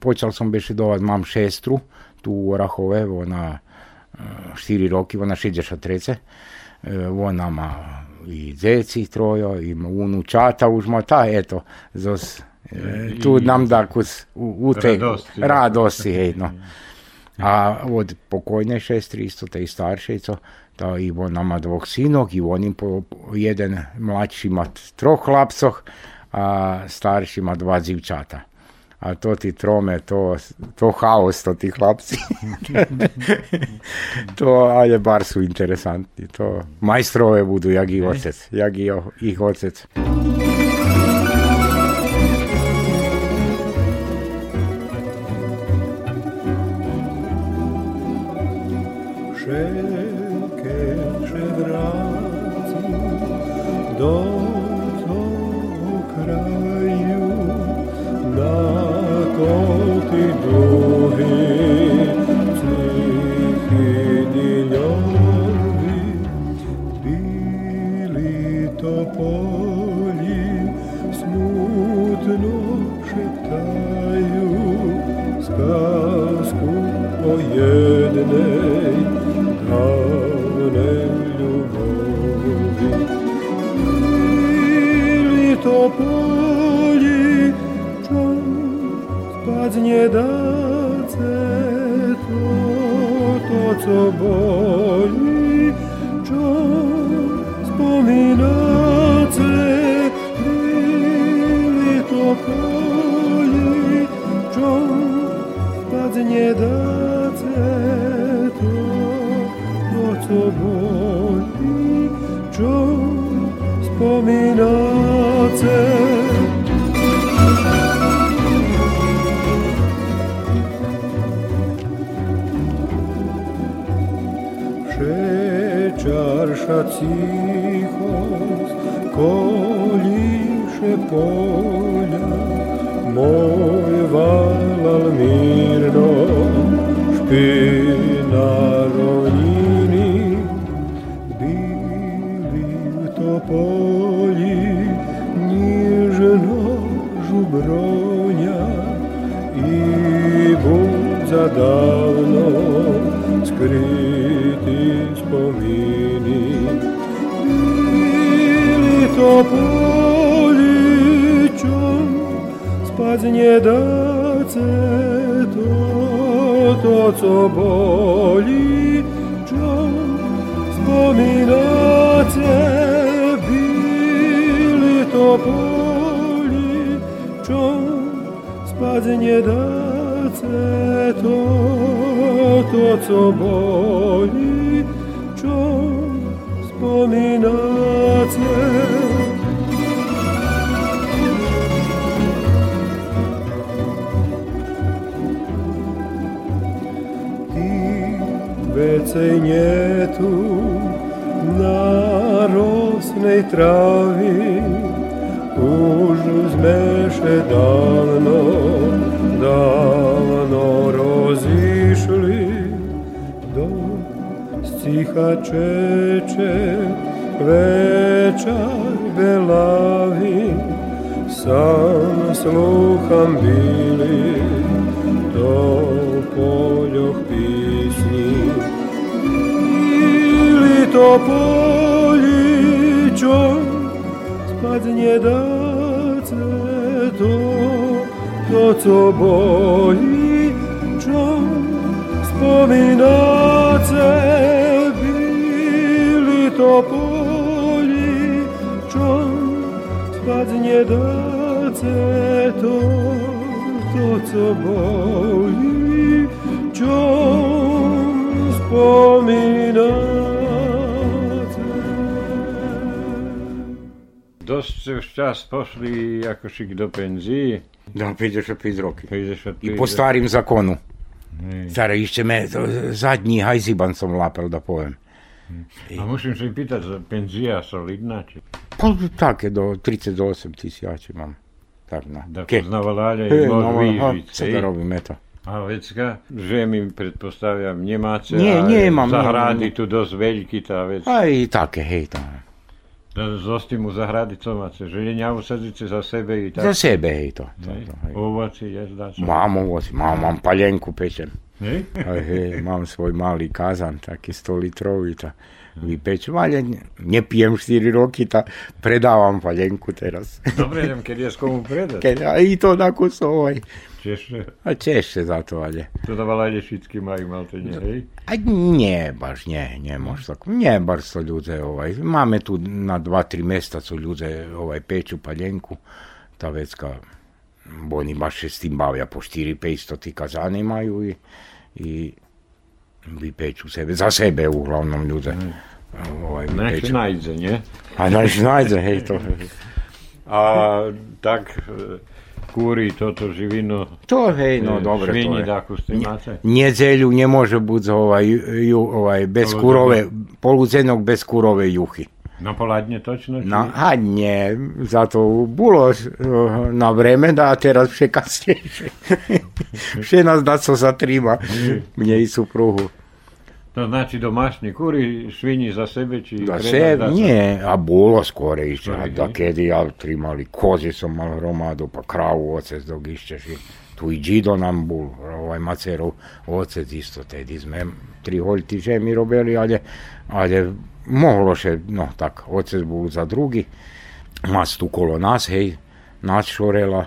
S2: počal som dovat, mam šestru, tu u Orahove, ona e, štiri roki, ona 63. E, Ona ma i dzeci trojo, ima unučata už ma ta, eto, zos, e, tu nam da kus u, u te
S1: Radosti.
S2: radosti, hej, no. A od pokojne šestri isto, te i staršejco, ta i on nama dvog sinog i on im po, jedan mlađi ima troh hlapcoh, a starši ima dva zivčata. A to ti trome, to, to haos, to ti hlapci. <laughs> to, ale bar su interesantni. To majstrove budu, jak i ocec. Jak i ih ocec.
S3: Wszelkie przewraci do tego kraju na koty duchy cichy dniowi bili topoli smutno szeptają сказку o jednej dawnej lubowi. Bili topoli, czą spadnie dace, to, to co boli, czą wspominace, byli topoli, czą spadnie dace, to co boli, czą wspominace. Przeczarša cichost, koliše polja, moj valal mirno, špi budza davno skriti spomini. Bili topoli, čom spadnie dace, to, to co boli, czą wspominacie, bili to poli, czą spadnie dace, to co boli, czą wspominacie. Vecej nie tu na rosnej travi už zmeše davno, davno rozišli stiha čeče večer belavi sam sluham bili do poljoh pisni. Bili to poličom spadnie dace to, to co boli, čo spomínace тополи чон спадне даце то то co boli
S1: чон wspominacie Dostrzegł czas, poszli jakoś ich do pędzi.
S2: Da, 55 roki.
S1: 55
S2: I po starym zakonu. Stare, jeszcze me, zadni hajziban som lapel, da powiem.
S1: A musím si pýtať, penzia solidná? Či...
S2: Také do 38 tisíc mám. Tak na.
S1: Da poznavala, ale
S2: je
S1: možno
S2: no,
S1: vyžiť.
S2: Sada robím, eto.
S1: A vecka, žemi, pretpostavljam, Njemace,
S2: nie,
S1: ali
S2: nemam,
S1: zahradi
S2: nemam.
S1: tu dost veliki ta vecka.
S2: A i take, hej, ta.
S1: Zosti no, mu zahradi comace, želenja usadice za sebe i tako.
S2: Za sebe, hej, to. to, to hej.
S1: Ovaci, jaz da
S2: Mam ovaci, mam, mam paljenku pečen.
S1: Hej?
S2: Aj, hej, mám svoj malý kazan, taký 100 litrový, ta vypečem, ale ne- nepijem 4 roky, ta predávam paljenku teraz.
S1: Dobre, idem, keď je s komu predať.
S2: Keď, a i to na kusov, aj.
S1: Češte,
S2: A češće za to, ale.
S1: to dávala ide všetky majú malte, nie, hej?
S2: A nie baš, nie, nie može tako. Nie baš to ljude, ovaj, máme tu na dva, tri mjesta su ljude ovaj, peču paljenku, ta vecka, oni baš se s tim bavlja po 4-500 ti kazane imaju i, i vypeču sebe, za sebe uglavnom ljude. Ovaj,
S1: Nech
S2: vypeču.
S1: najdze, nie?
S2: A naš najde, hej, to. <laughs>
S1: A tak e, kúri toto živinu,
S2: To, hej, no
S1: e,
S2: dobro, to je.
S1: tým máte?
S2: Njedzelju ne može biti ovaj, ju, ovaj, bez kurove, poluzenog bez kurove juhi.
S1: Na poladne točno? Či?
S2: Na, a nie, zato bolo eh, na vreme, da teraz vše kasnejšie. <laughs> vše nás na co zatrima, mne i supruhu.
S1: To znači domašní kúri, švini za sebe, či
S2: Da se,
S1: za
S2: nie, a bolo skore išće, a da
S1: ne?
S2: kedy ja trimali kozi som mal hromadu, pa kravu ocec dok išćeš i tu i džido nam bol, ovaj macerov ocec isto tedy sme tri holjti žemi robili, ale, ale mohlo še, no tak, ocec bol za drugi, mas tu kolo nas, hej, nas šorela,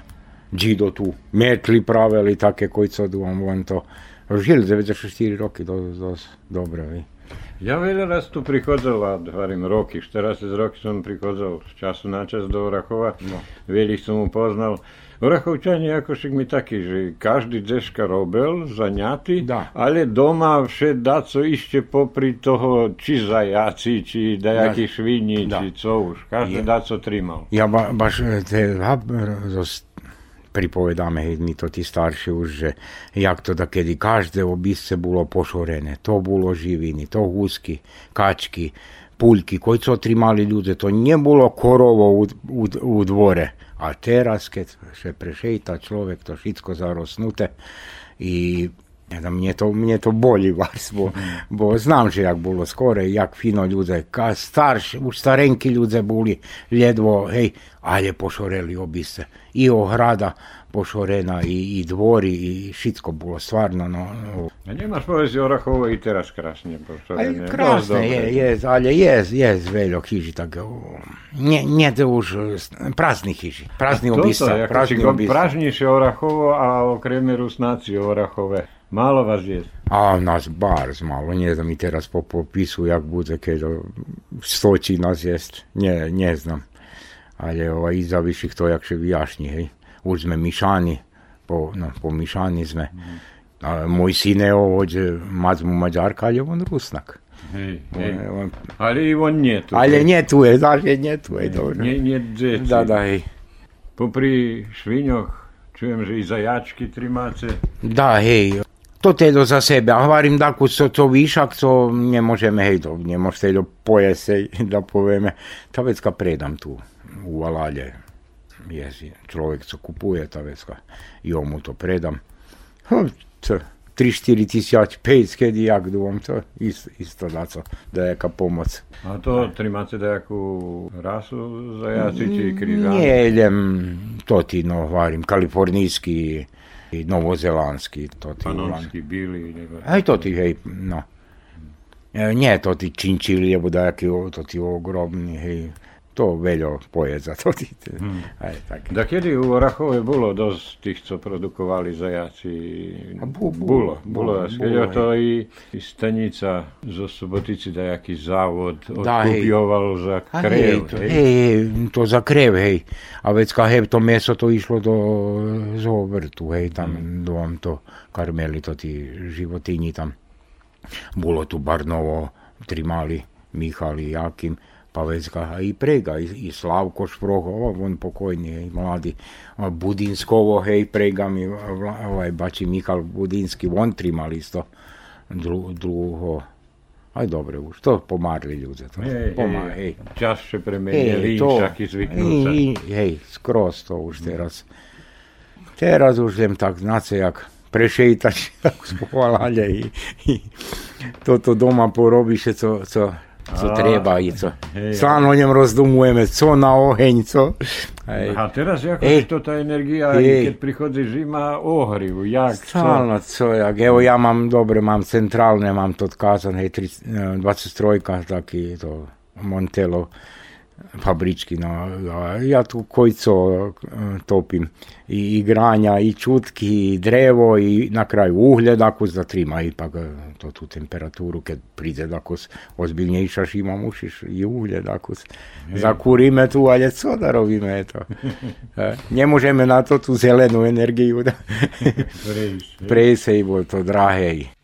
S2: džido tu, metli pravili také, koji co duvam von to, žili 94 roky, dosť, dosť dobre, hej.
S1: Ja veľa raz tu prichádzal, a hovorím roky, 40 roky som prichádzal z času na čas do Orachova, no. veľa som mu poznal. Orachovčani ako však mi takí, že každý deška robil, zaňatý,
S2: Da.
S1: ale doma vše daco ešte popri toho, či zajaci, či dajakí švini,
S2: Da.
S1: či co už. Každý
S2: Je.
S1: daco trimal.
S2: Ja ba, baš e, te hab, zos, pripovedáme, hej, mi to tí starší už, že jak to da kedy každé obisce bolo pošorené, to bolo živiny, to husky, kačky, puljki, koji su otrimali ljude, to nije bilo korovo u, u, u dvore, a teraz kad se prešejta človek, to šitsko zarosnute i ne znam, mnje to, mnje to bolji vas, bo, bo znam že jak bilo skore, jak fino ljude, ka starš, už starenki ljude boli ljedvo, hej, ale pošoreli obise. I ohrada pošorena, i, i dvori, i šitsko bilo stvarno, no, no
S1: povedať, že Orachovo i teraz krásne
S2: Aj,
S1: poštorené.
S2: krásne je, je, ale je, je veľa chyži, tak o, nie, nie to už prázdnych chyži, prázdny obista, prázdny obista.
S1: Pražnejšie Orachovo a okrem rusnáci Orachove. Málo vás je.
S2: A nás bar malo, ne znam i teraz po popisu jak bude o, stoči nás jest, nie, nie znam. Ale ovaj, iza viših to jak še vyjašnji, hej. Už sme mišani, po, no, po mišani sme. A môj syn je ovdje, mac mu Mađarka, ale on Rusnak.
S1: Hej, hej.
S2: on,
S1: Ale i on nie tu.
S2: ale nie tu je, znaš, nie tu je.
S1: Nie, nie džeci.
S2: Da, da, hej.
S1: Popri švinjoch čujem, že i zajačky trimáce.
S2: Da, hej, to tedo za sebe, a hovorim da ako so to višak, to ne možeme, hej, to ne možete do pojese, da poveme. Ta vecka predam tu, u Valalje je človek, co kupuje ta vecka, ja mu to predam. 3-4 tisjač pejske dijak dom, to isto, isto daco, da je pomoc.
S1: A to trimate da jaku rasu za jačići mm,
S2: križani? Nije, idem, to ti no varim, kalifornijski i novozelanski, to ti
S1: Panonski bili nego...
S2: Aj to ti, hej, no. E, Nije to ti činčili, lebo da jaki, to ti ogromni, hej to veľo poje za to. Hmm. Aj, tak.
S1: Da kedy u Orachove bolo dosť tých, co produkovali zajaci?
S2: A bu, bu,
S1: Bolo, bolo.
S2: bolo,
S1: bolo to i, i stanica zo Subotici da jaký závod
S2: Da, hej.
S1: odkupioval za krev.
S2: hej, to, hej, hej, to za krev, hej. A vecka, hej, to meso to išlo do zovrtu, hej, tam mm. dom to karmeli to tí životini tam. Bolo tu Barnovo, Trimali, Michali, Jakim, pa vecka, a i prega, i, i Slavko Šprohova, on pokojni, hej, mladi. Budinskovo, hej, prega mi, ovaj, bači Michal Budinski, on Trimali isto, dru, drugo. Aj dobre už, to pomarli ľudia. To,
S1: Hej,
S2: pomar,
S1: hej,
S2: hej.
S1: časše premenili,
S2: to,
S1: však i zvyknú sa.
S2: i, hej, skroz to už teraz. Teraz už idem tak znace, jak spovalane <laughs> i, i toto doma porobíše, co, co, co
S1: A,
S2: treba i co.
S1: hej,
S2: Sám o ňom rozdumujeme, co na oheň, co. Hej.
S1: A teraz ako
S2: Ej.
S1: to tá energia,
S2: Ej.
S1: keď prichodí zima, ohriv, jak, co?
S2: Stalno, co, jak, evo ja mám, dobre, mám centrálne, mám to hej, eh, 23, taký to Montelo fabričky, no, ja tu kojco eh, topim, i, i granja, i čutki, i drevo, i na kraju uhlje, dakle, da trima ipak eh, to tu temperaturu, kad pride, dakle, ozbiljnejša šima mušiš i uhlje, dakle, zakurime tu, ali co da robíme, eto. Eh, Ne možeme na to tu zelenu energiju da
S1: hej.
S2: prejsej, bol to drahé.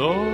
S4: though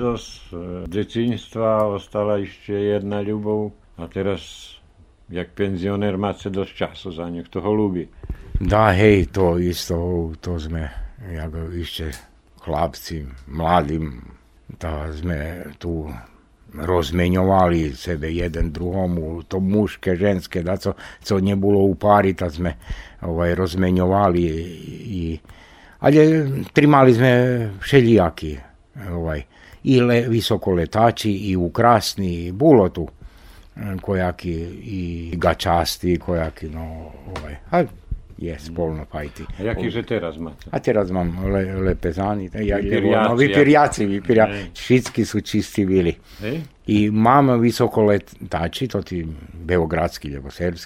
S1: Zo z e, dzieciństwa ostala jeszcze jedna ľubov a teraz jak penzioner máte dosť času za ňu, kto ho ľúbi.
S2: Da, hej, to isto, to sme, ako ešte chlapci, mladým, da sme tu rozmeňovali sebe jeden druhomu, to mužské, ženské, da co, co nebolo u pári, tak sme ovaj, rozmeňovali i, ale trimali sme všelijakí, ovaj, i le, visokoletači, i ukrasni, bulo tu e, kojaki i gačasti, kojaki, no, ovaj, a je spolno fajti.
S1: A jaký že teraz máte?
S2: A teraz mám le, lepezani, ja,
S1: Vypiriaci,
S2: no, vypiriaci, všetky sú čistí bili.
S1: Hej?
S2: I mám visokoletači, to ti beogradski,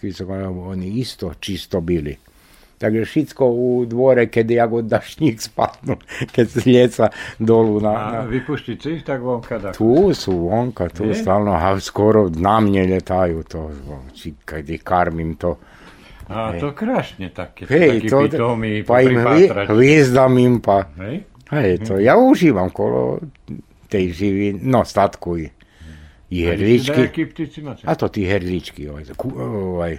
S2: visokoletači, oni isto čisto bili. Takže všetko u dvore, keď ako dašník spadnú, keď z lieca dolu na, na,
S1: A vypuštíte ich tak vonka? Tak?
S2: tu sú vonka, tu
S1: Je?
S2: stalno, a skoro na mne letajú to, či keď ich karmím to.
S1: A to krásne také,
S2: Hej,
S1: taký
S2: to,
S1: pitomý,
S2: pa im hviezdam im pa.
S1: Hej?
S2: Hej, to ja užívam kolo tej živiny, no statku i, i herličky. A to tí herličky, ovaj, ovaj,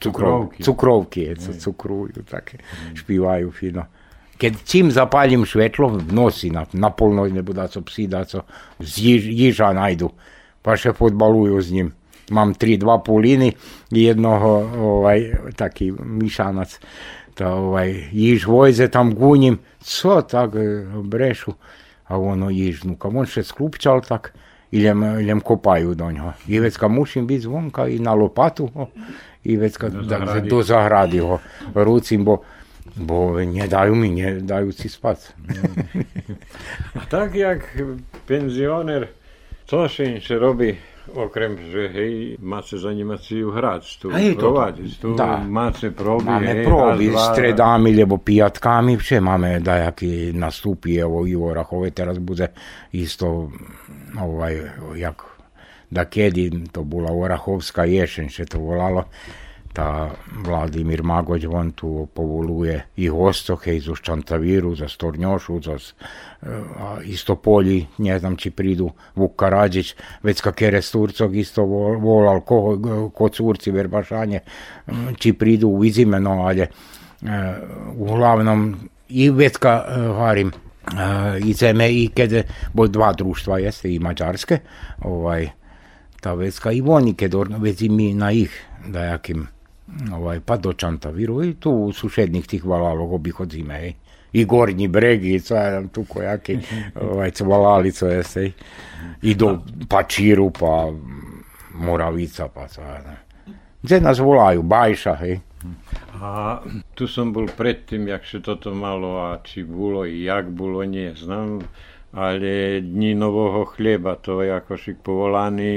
S1: Cukrovky.
S2: cukrovky, je, co cukrujú, také, špívajú fino. Keď čím zapálim svetlo v noci, na, na polnoc, nebo co psi, co, z již, jiža najdu, pa še fotbalujú s ním. Mám tri, dva puliny i jednoho, ovaj, taký myšanac, to ovaj, již vojze tam guním, co tak e, brešu, a ono již, no on še sklupčal tak, idem, idem kopaju do ňoho. I vecka musím byť zvonka i na lopatu ho, i vecka do
S1: zahrady.
S2: zahrady, do ho rúcim, bo, bo nedajú mi, nedajú si spať. <laughs>
S1: A tak jak penzioner, co inše robí, okrem, že hej, máte za animáciu hrať, tu
S2: Hej, to-
S1: provádiť, tu
S2: da.
S1: máte proby,
S2: Máme
S1: hej,
S2: proby
S1: raz, dva,
S2: stredami, lebo pijatkami, vše máme dajaký nastupy, evo Ivo Rachove teraz bude isto, ovaj, jak da kedy, to bola Orachovská ješen, še to volalo, tá Vladimír Magoď von tu povoluje i hostoch, hej, zo Ščantavíru, za Storňošu, za s- a isto Polji, ne znam či prídu Vuk Karadžić, već kakere s Turcog isto vol- volal, ko, ko curci verbašanje, či prídu u izimeno, ale e, uglavnom i vecka e, harim e, ideme i kada, bo dva društva jeste i mađarske, ovaj, ta vecka i oni kad orga- već i mi na ih dajakim ovaj, pa do Čantaviru i tu u sušednih tih valalog obih od zime, ej. I gornji bregi, i znam tu kojaki, <laughs> ovaj, co valali, co jeste, ej. I do Pačiru, pa Moravica, pa znam. Gdje nas volaju, Bajša, hej.
S1: A tu som bol predtým, jak sa toto malo a či bolo i jak bolo, nie znam ale dni nového chleba, to je ako si povolaný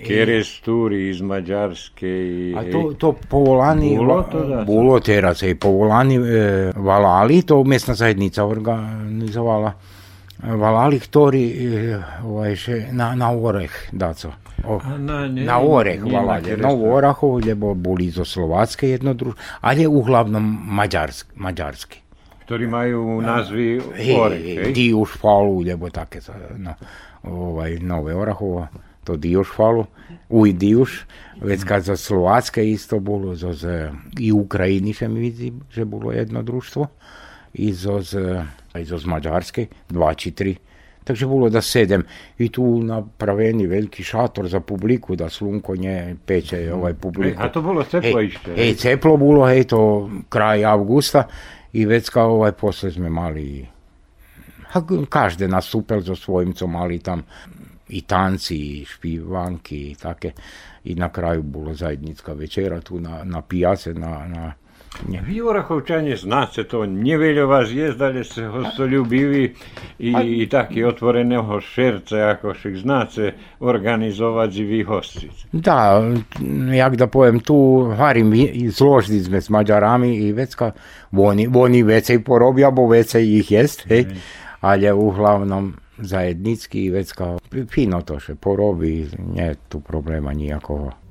S1: kerestúri z Maďarskej.
S2: A to, to povolaný
S1: bolo, to
S2: bolo teraz, je povolaný e, Valali, to miestna zajednica organizovala. Valali, ktorí e, na, na Orech, dáco. O,
S1: na, ne,
S2: na
S1: Orech
S2: valali, na, na lebo boli zo Slováckej jednodruž, ale u Maďarsk, maďarsky.
S1: Ktorí majú názvy
S2: Hej,
S1: orech, hej?
S2: Dijuš falu, lebo také, sa, no, ovaj, Nové Orahovo, to Dijuš falu, uj Dijuš, već kad za Slovatske isto bolo, zo z, i Ukrajini še mi vidim, že bolo jedno društvo, i zo z, aj zo z Mađarske, dva či tri, takže bolo da sedem. I tu napraveni veliki šator za publiku, da slunko nje peče ovaj publiku.
S1: A to bolo ceploište.
S2: Hej, ceplo bolo, hej, to kraj avgusta i već kao ovaj posle sme mali každe nastupel so svojim, co mali tam i tanci, i špivanki i take. I na kraju bolo zajednická večera tu na, na pijace, na, na
S1: Nie. Vi Orachovčanie znáte to, neveľa vás je, zdali ste hostoljubivi i, i taki otvoreného šerca, ako však znáte organizovať i vy hostiť.
S2: Da, jak da pojem, tu harim zložili sme s Mađarami i vecka, oni, oni vecej porobia, bo vecej ih jest, hej, ale uglavnom zajednički i vecka fino to še porobi, nie tu problema nijakovo.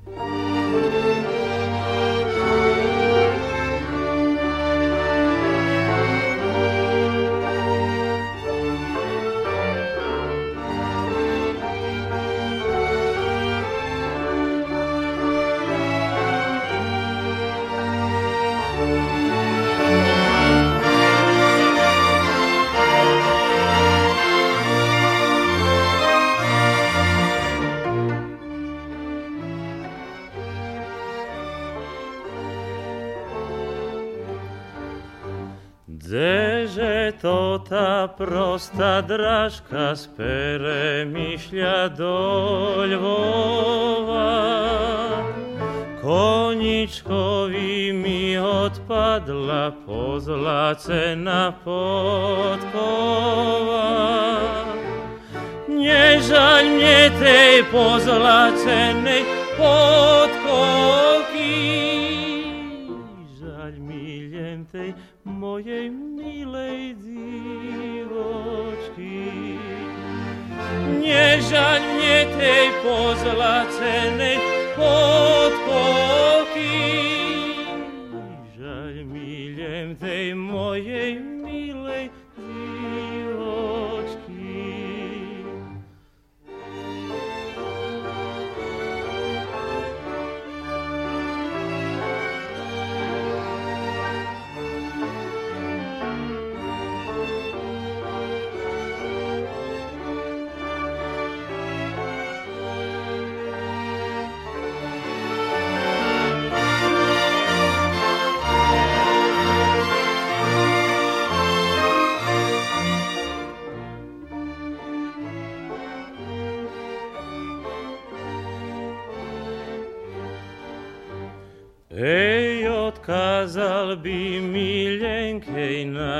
S4: Моста Дражка з перемішля до Львова. Koničkovi mi odpadla pozlacena podkova. Nie żal mnie tej pozlacenej podkoki, żal mi tej mojej nežadne tej pozlacenej, pozlacenej,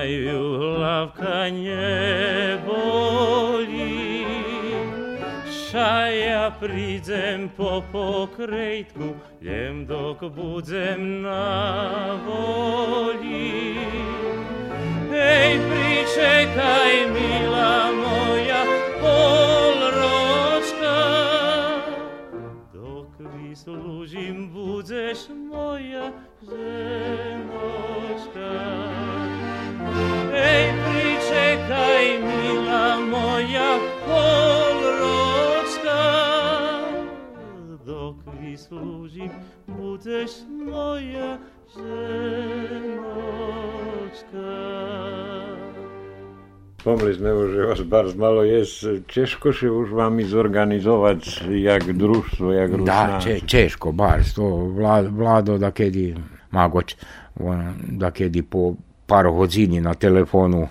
S4: milenkej na ju hlavka neboli. Ša ja prídem po pokrejtku, jem dok budzem na voli. Ej, pričekaj, moja, polročka, dok vyslúžim, budzeš moja ženočka. Oj, mila moja Polroczka, do krwi służy buteś
S1: moja żenoczka. Pomyślałem, że was bardzo mało jest. Ciężko się już wami zorganizować jak drużstwo, jak różna.
S2: Da, ciężko bardzo. Wlado, Vlado da kiedy, magoć, da kiedy po paru godzin na telefonu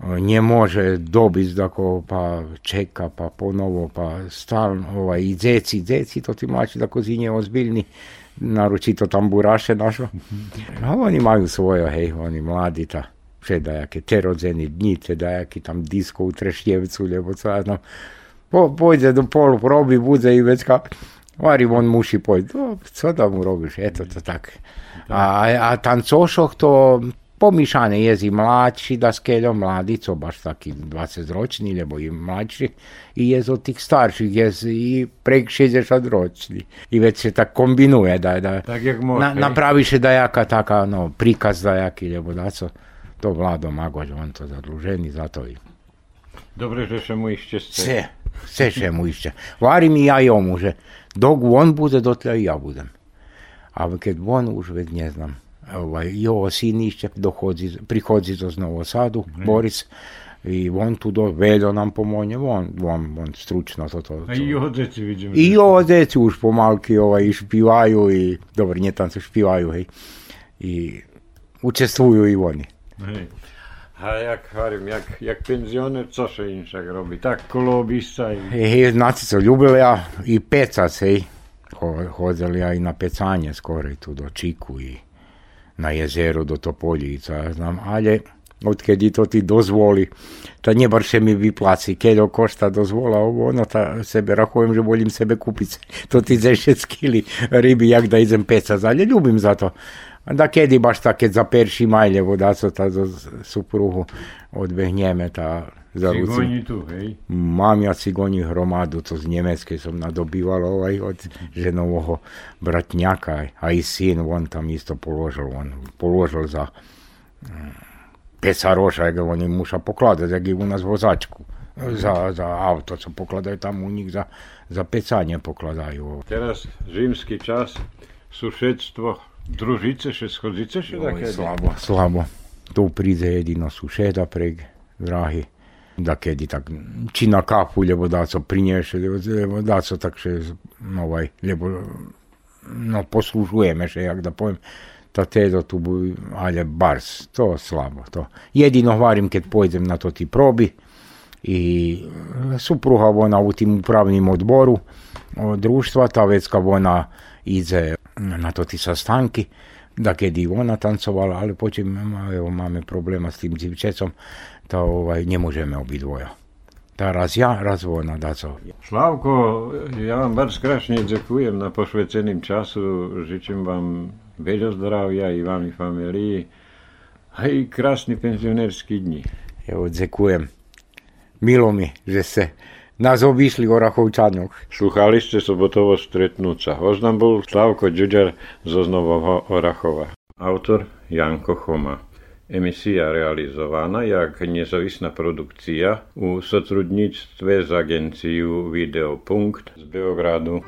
S2: e, nie može dobiti dako pa čeka pa ponovo pa stalno ovaj, i dzeci, dzeci to ti mlači da kozinje ozbiljni naročito tamburaše našo. <laughs> A oni imaju svoje, hej, oni mladi ta še dajake te rodzeni dni, te dajaki tam disko u Trešnjevcu, co ja znam. Po, pojde do polu probi, bude i već ka, Vari on muši pojde, "O, co da mu robiš, eto to tak. A, a tancošoh to pomišane jezi mladši da skeljom mladi, co baš taki 20 ročni, lebo i mladši, i jez od tih starših, jez i prek 60 ročni. I već se tak kombinuje da, da
S1: Tak jak može.
S2: na, napraviše da jaka taka, no, prikaz da jaki, lebo da co, to Vlado Magoľ, on to zadlužený za to i
S1: Dobre, že še mu ste.
S2: Sve, sve še mu išće. Varim i ja jomu, že dok on bude, dotle i ja budem. A kad on už već ne znam, ovaj, i ovo sin išće, dohodzi, prihodzi do Novo Sadu, Boris, I on tu do Veljo nam pomogne, on, on, on stručno to to.
S1: A i odeci vidím.
S2: I odeci už pomalky ovaj, i špivajú, i, dobro, nie tam sa špivajú, hej. I učestvujú i oni.
S1: Hej. A jak hovorím, jak, jak penzioner, co še inšak robí? Tak kolo obisa i...
S2: Hej, znači co, ljubili ja i pecac, hej. Ho- ja i na pecanje skoro i tu do Čiku i na jezeru do Topoljica, znam, ale odkedy to ti dozvoli, ta nie barše mi vyplaci, keďo košta dozvola ovo, ono, ta sebe rachujem, že volim sebe kupiť to ti za 6 kili ryby, jak da idem pecac, ale ljubim za to. Da kedy baš tak, keď za perši majljevo, da co ta za supruhu odbehneme, ta za ruci.
S1: Cigoni tu, hej.
S2: Mám ja cigoni hromadu, to z Nemeckej som nadobýval ovaj od ženového bratňaka, aj syn, on tam isto položil, on položil za mm, pesaroša, jak oni muša pokladať, jak i u nás vozačku. Za, za auto, co pokladajú tam u nich za, za pecanie pokladajú.
S1: Teraz zimský čas, sušedstvo, družice še, schodzice še také?
S2: slabo, slabo. Tu príde jedino sušeda prek drahy. Da kedy tak, či na kapu, lebo dá co tak, že, no ovaj, lebo, no poslužujeme, že jak da poviem, ta tedo tu bu, bars, to slabo, to. Jedino hvarim keď pojdem na to ti probi i supruha ona u tim upravnim odboru o, društva, ta vecka ona ide na to ti sastanki, da kedy ona tancovala, ale počím, evo, máme problema s tým divčecom, to ovaj, nemôžeme obidvoja. Tá raz ja, raz ona, daco.
S1: Slavko, ja vám bardzo strašne ďakujem na pošvecením času. Žečím vám veľa zdravia i vám i familii. Aj krásny penzionerský dni.
S2: Jo, ďakujem. Milo mi, že se nás obišli o Rachovčanoch.
S1: Sluchali ste sobotovo stretnúca. Host nám bol Slavko Ďuďar zo Znovoho Orachova. Autor Janko Choma. Emisja realizowana jak niezawisna produkcja u sotrudnictwie z agencją Videopunkt z Beogradu.